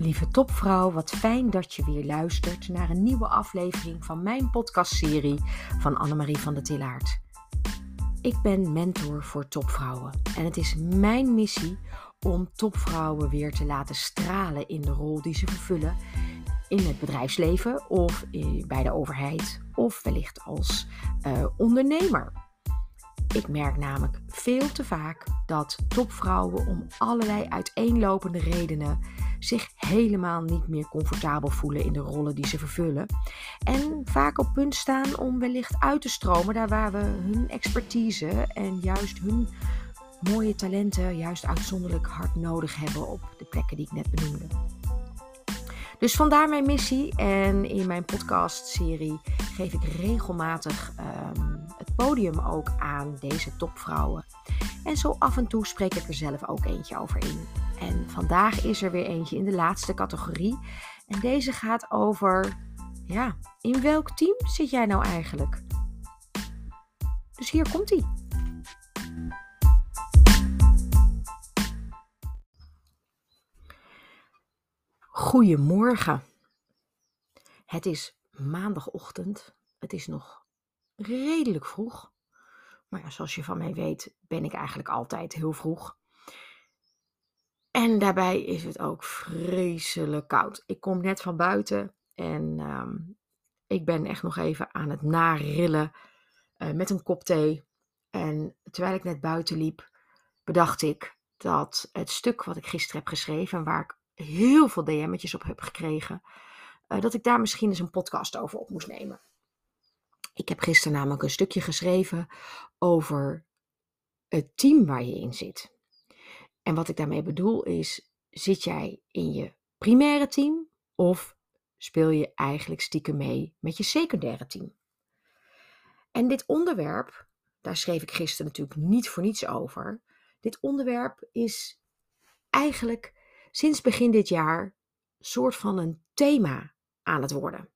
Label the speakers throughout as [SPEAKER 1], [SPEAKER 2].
[SPEAKER 1] Lieve topvrouw, wat fijn dat je weer luistert naar een nieuwe aflevering van mijn podcastserie van Annemarie van der Tillaert. Ik ben mentor voor topvrouwen en het is mijn missie om topvrouwen weer te laten stralen in de rol die ze vervullen in het bedrijfsleven of bij de overheid of wellicht als uh, ondernemer. Ik merk namelijk veel te vaak dat topvrouwen om allerlei uiteenlopende redenen zich helemaal niet meer comfortabel voelen in de rollen die ze vervullen. En vaak op punt staan om wellicht uit te stromen daar waar we hun expertise en juist hun mooie talenten juist uitzonderlijk hard nodig hebben op de plekken die ik net benoemde. Dus vandaar mijn missie. En in mijn podcastserie geef ik regelmatig het podium ook aan deze topvrouwen. En zo af en toe spreek ik er zelf ook eentje over in. En vandaag is er weer eentje in de laatste categorie. En deze gaat over, ja, in welk team zit jij nou eigenlijk? Dus hier komt hij. Goedemorgen. Het is maandagochtend. Het is nog redelijk vroeg. Maar ja, zoals je van mij weet, ben ik eigenlijk altijd heel vroeg. En daarbij is het ook vreselijk koud. Ik kom net van buiten en ehm, ik ben echt nog even aan het narillen uh, met een kop thee. En terwijl ik net buiten liep, bedacht ik dat het stuk wat ik gisteren heb geschreven, waar ik heel veel DM'tjes op heb gekregen, uh, dat ik daar misschien eens een podcast over op moest nemen. Ik heb gisteren namelijk een stukje geschreven over het team waar je in zit. En wat ik daarmee bedoel is, zit jij in je primaire team of speel je eigenlijk stiekem mee met je secundaire team? En dit onderwerp, daar schreef ik gisteren natuurlijk niet voor niets over. Dit onderwerp is eigenlijk sinds begin dit jaar soort van een thema aan het worden.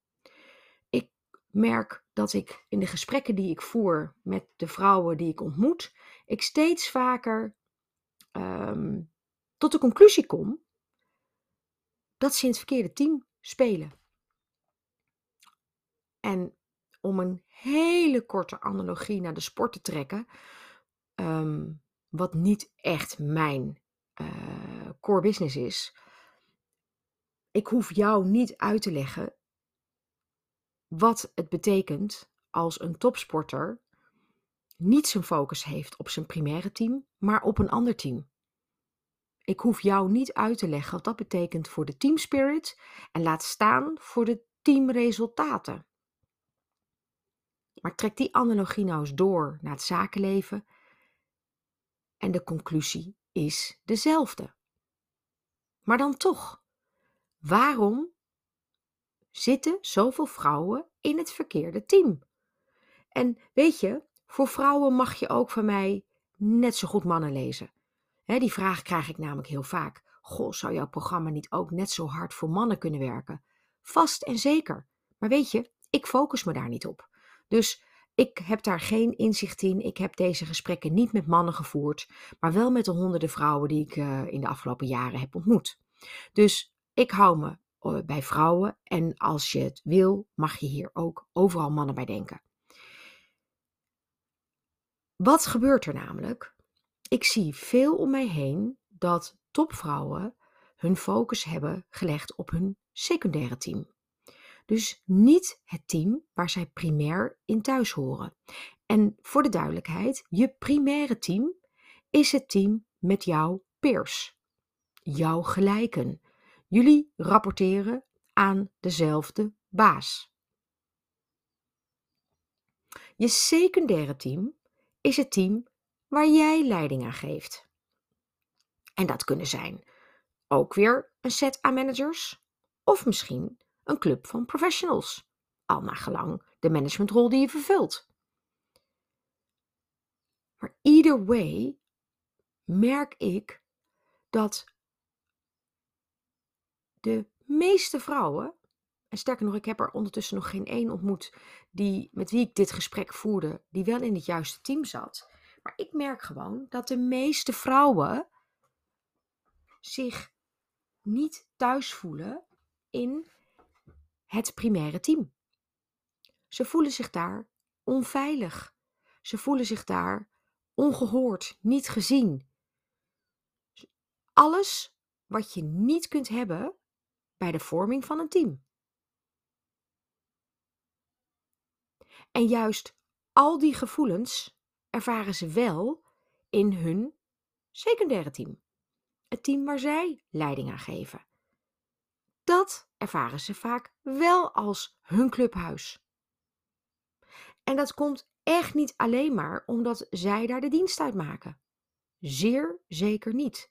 [SPEAKER 1] Merk dat ik in de gesprekken die ik voer met de vrouwen die ik ontmoet, ik steeds vaker Ehm, tot de conclusie kom dat ze in het verkeerde team spelen. En om een hele korte analogie naar de sport te trekken, ehm, wat niet echt mijn uh, core business is. Ik hoef jou niet uit te leggen wat het betekent als een topsporter niet zijn focus heeft op zijn primaire team, maar op een ander team. Ik hoef jou niet uit te leggen wat dat betekent voor de team spirit en laat staan voor de teamresultaten. Maar trek die analogie nou eens door naar het zakenleven en de conclusie is dezelfde. Maar dan toch, waarom zitten zoveel vrouwen in het verkeerde team? En weet je, voor vrouwen mag je ook van mij net zo goed mannen lezen. die vraag krijg ik namelijk heel vaak. Goh, zou jouw programma niet ook net zo hard voor mannen kunnen werken? Vast en zeker. Maar weet je, ik focus me daar niet op. Dus ik heb daar geen inzicht in. Ik heb deze gesprekken niet met mannen gevoerd, maar wel met de honderden vrouwen die ik uh, in de afgelopen jaren heb ontmoet. Dus ik hou me bij vrouwen en als je het wil, mag je hier ook overal mannen bij denken. Wat gebeurt er namelijk? Ik zie veel om mij heen dat topvrouwen hun focus hebben gelegd op hun secundaire team. Dus niet het team waar zij primair in thuis horen. En voor de duidelijkheid, je primaire team is het team met jouw peers, jouw gelijken. Jullie rapporteren aan dezelfde baas. Je secundaire team is het team waar jij leiding aan geeft. En dat kunnen zijn ook weer een set aan managers of misschien een club van professionals, al naar gelang de managementrol die je vervult. Maar either way merk ik dat de meeste vrouwen en sterker nog, ik heb er ondertussen nog geen één ontmoet die, met wie ik dit gesprek voerde, die wel in het juiste team zat. Maar ik merk gewoon dat de meeste vrouwen zich niet thuis voelen in het primaire team. Ze voelen zich daar onveilig. Ze voelen zich daar ongehoord, niet gezien. Alles wat je niet kunt hebben bij de vorming van een team. En juist al die gevoelens ervaren ze wel in hun secundaire team. Het team waar zij leiding aan geven. Dat ervaren ze vaak wel als hun clubhuis. En dat komt echt niet alleen maar omdat zij daar de dienst uit maken. Zeer zeker niet.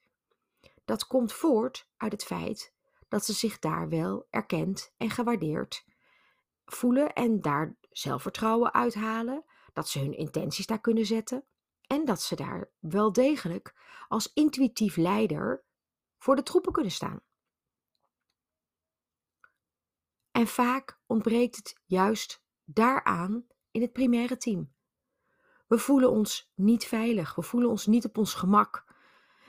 [SPEAKER 1] Dat komt voort uit het feit dat ze zich daar wel erkend en gewaardeerd voelen en daar zelfvertrouwen uithalen, dat ze hun intenties daar kunnen zetten en dat ze daar wel degelijk als intuïtief leider voor de troepen kunnen staan. En vaak ontbreekt het juist daaraan in het primaire team. We voelen ons niet veilig, we voelen ons niet op ons gemak.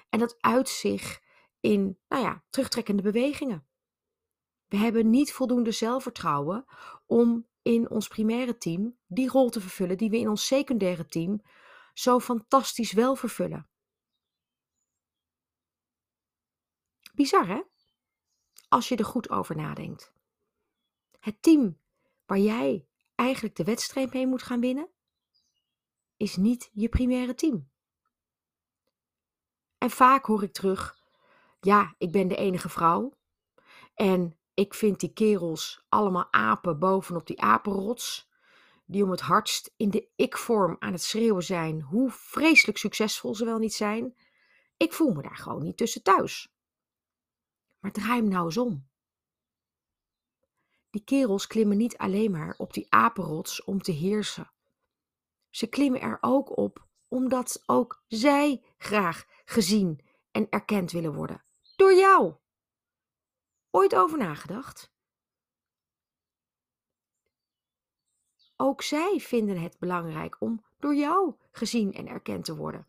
[SPEAKER 1] En dat uit zich in, nou ja, terugtrekkende bewegingen. We hebben niet voldoende zelfvertrouwen om in ons primaire team die rol te vervullen die we in ons secundaire team zo fantastisch wel vervullen. Bizar hè? Als je er goed over nadenkt. Het team waar jij eigenlijk de wedstrijd mee moet gaan winnen, is niet je primaire team. En vaak hoor ik terug: ja, ik ben de enige vrouw. En ik vind die kerels allemaal apen bovenop die apenrots, die om het hardst in de ik-vorm aan het schreeuwen zijn, hoe vreselijk succesvol ze wel niet zijn. Ik voel me daar gewoon niet tussen thuis. Maar draai hem nou eens om. Die kerels klimmen niet alleen maar op die apenrots om te heersen. Ze klimmen er ook op omdat ook zij graag gezien en erkend willen worden. Door jou. Ooit over nagedacht? Ook zij vinden het belangrijk om door jou gezien en erkend te worden.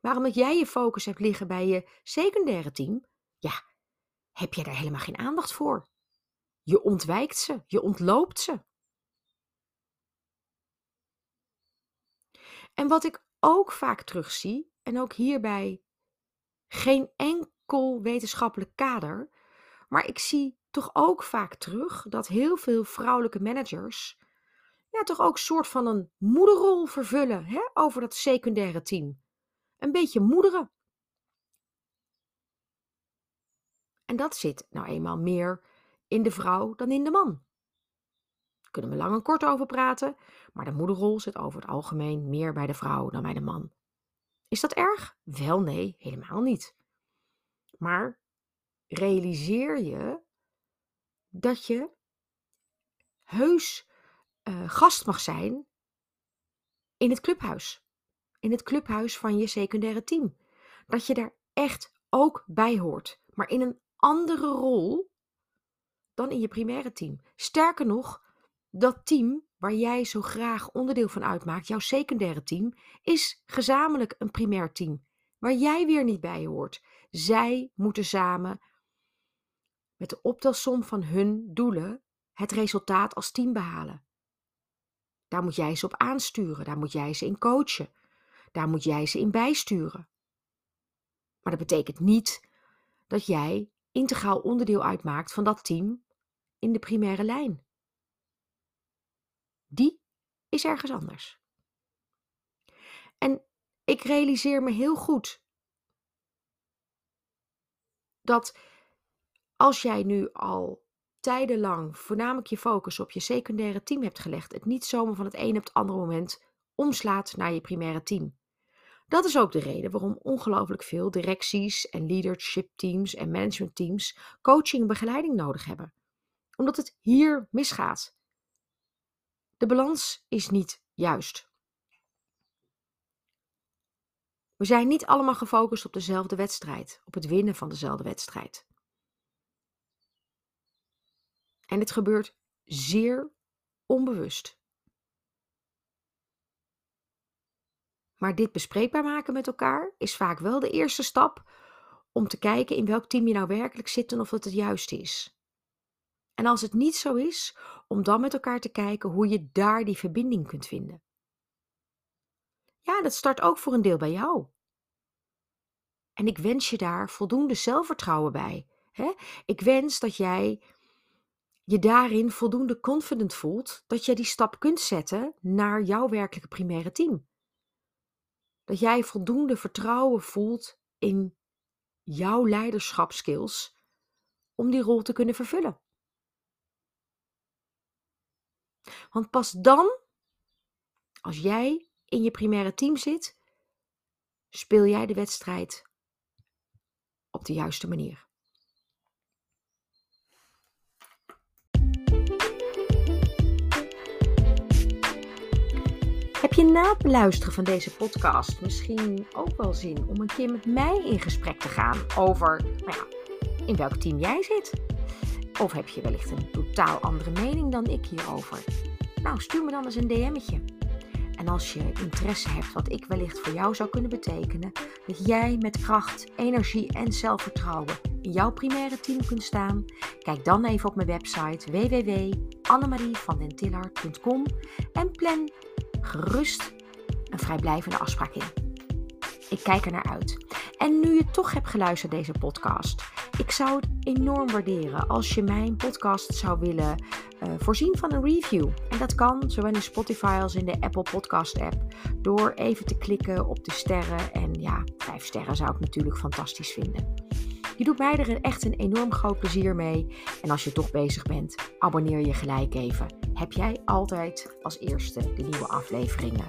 [SPEAKER 1] Waarom dat jij je focus hebt liggen bij je secundaire team, ja, heb je daar helemaal geen aandacht voor. Je ontwijkt ze, je ontloopt ze. En wat ik ook vaak terugzie, en ook hierbij geen enkel wetenschappelijk kader, maar ik zie toch ook vaak terug dat heel veel vrouwelijke managers ja, toch ook soort van een moederrol vervullen hè, over dat secundaire team. Een beetje moederen. En dat zit nou eenmaal meer in de vrouw dan in de man. Daar kunnen we lang en kort over praten, maar de moederrol zit over het algemeen meer bij de vrouw dan bij de man. Is dat erg? Wel nee, helemaal niet. Maar realiseer je dat je heus uh, gast mag zijn in het clubhuis. In het clubhuis van je secundaire team. Dat je daar echt ook bij hoort, maar in een andere rol dan in je primaire team. Sterker nog, dat team waar jij zo graag onderdeel van uitmaakt, jouw secundaire team, is gezamenlijk een primair team. Waar jij weer niet bij hoort. Zij moeten samen met de optelsom van hun doelen het resultaat als team behalen. Daar moet jij ze op aansturen, daar moet jij ze in coachen, daar moet jij ze in bijsturen. Maar dat betekent niet dat jij integraal onderdeel uitmaakt van dat team in de primaire lijn. Die is ergens anders. En ik realiseer me heel goed dat als jij nu al tijdenlang voornamelijk je focus op je secundaire team hebt gelegd, het niet zomaar van het een op het andere moment omslaat naar je primaire team. Dat is ook de reden waarom ongelooflijk veel directies en leadership teams en management teams coaching en begeleiding nodig hebben. Omdat het hier misgaat. De balans is niet juist. We zijn niet allemaal gefocust op dezelfde wedstrijd, op het winnen van dezelfde wedstrijd. En dit gebeurt zeer onbewust. Maar dit bespreekbaar maken met elkaar is vaak wel de eerste stap om te kijken in welk team je nou werkelijk zit en of het het juiste is. En als het niet zo is, om dan met elkaar te kijken hoe je daar die verbinding kunt vinden. Ja, dat start ook voor een deel bij jou. En ik wens je daar voldoende zelfvertrouwen bij. Hè? Ik wens dat jij je daarin voldoende confident voelt dat je die stap kunt zetten naar jouw werkelijke primaire team. Dat jij voldoende vertrouwen voelt in jouw leiderschapskills om die rol te kunnen vervullen. Want pas dan, als jij in je primaire team zit, speel jij de wedstrijd op de juiste manier. Heb je na het beluisteren van deze podcast misschien ook wel zin om een keer met mij in gesprek te gaan over nou ja, in welk team jij zit? Of heb je wellicht een totaal andere mening dan ik hierover? Nou, stuur me dan eens een DM'tje. En als je interesse hebt wat ik wellicht voor jou zou kunnen betekenen, dat jij met kracht, energie en zelfvertrouwen in jouw primaire team kunt staan, kijk dan even op mijn website www.annemarievandentillard.com en plan gerust een vrijblijvende afspraak in. Ik kijk er naar uit. En nu je toch hebt geluisterd deze podcast, ik zou het enorm waarderen als je mijn podcast zou willen uh, voorzien van een review. En dat kan zowel in Spotify als in de Apple Podcast app. Door even te klikken op de sterren. En ja, vijf sterren zou ik natuurlijk fantastisch vinden. Je doet mij er echt een enorm groot plezier mee. En als je toch bezig bent, abonneer je gelijk even. Heb jij altijd als eerste de nieuwe afleveringen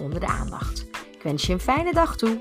[SPEAKER 1] onder de aandacht. Ik wens je een fijne dag toe.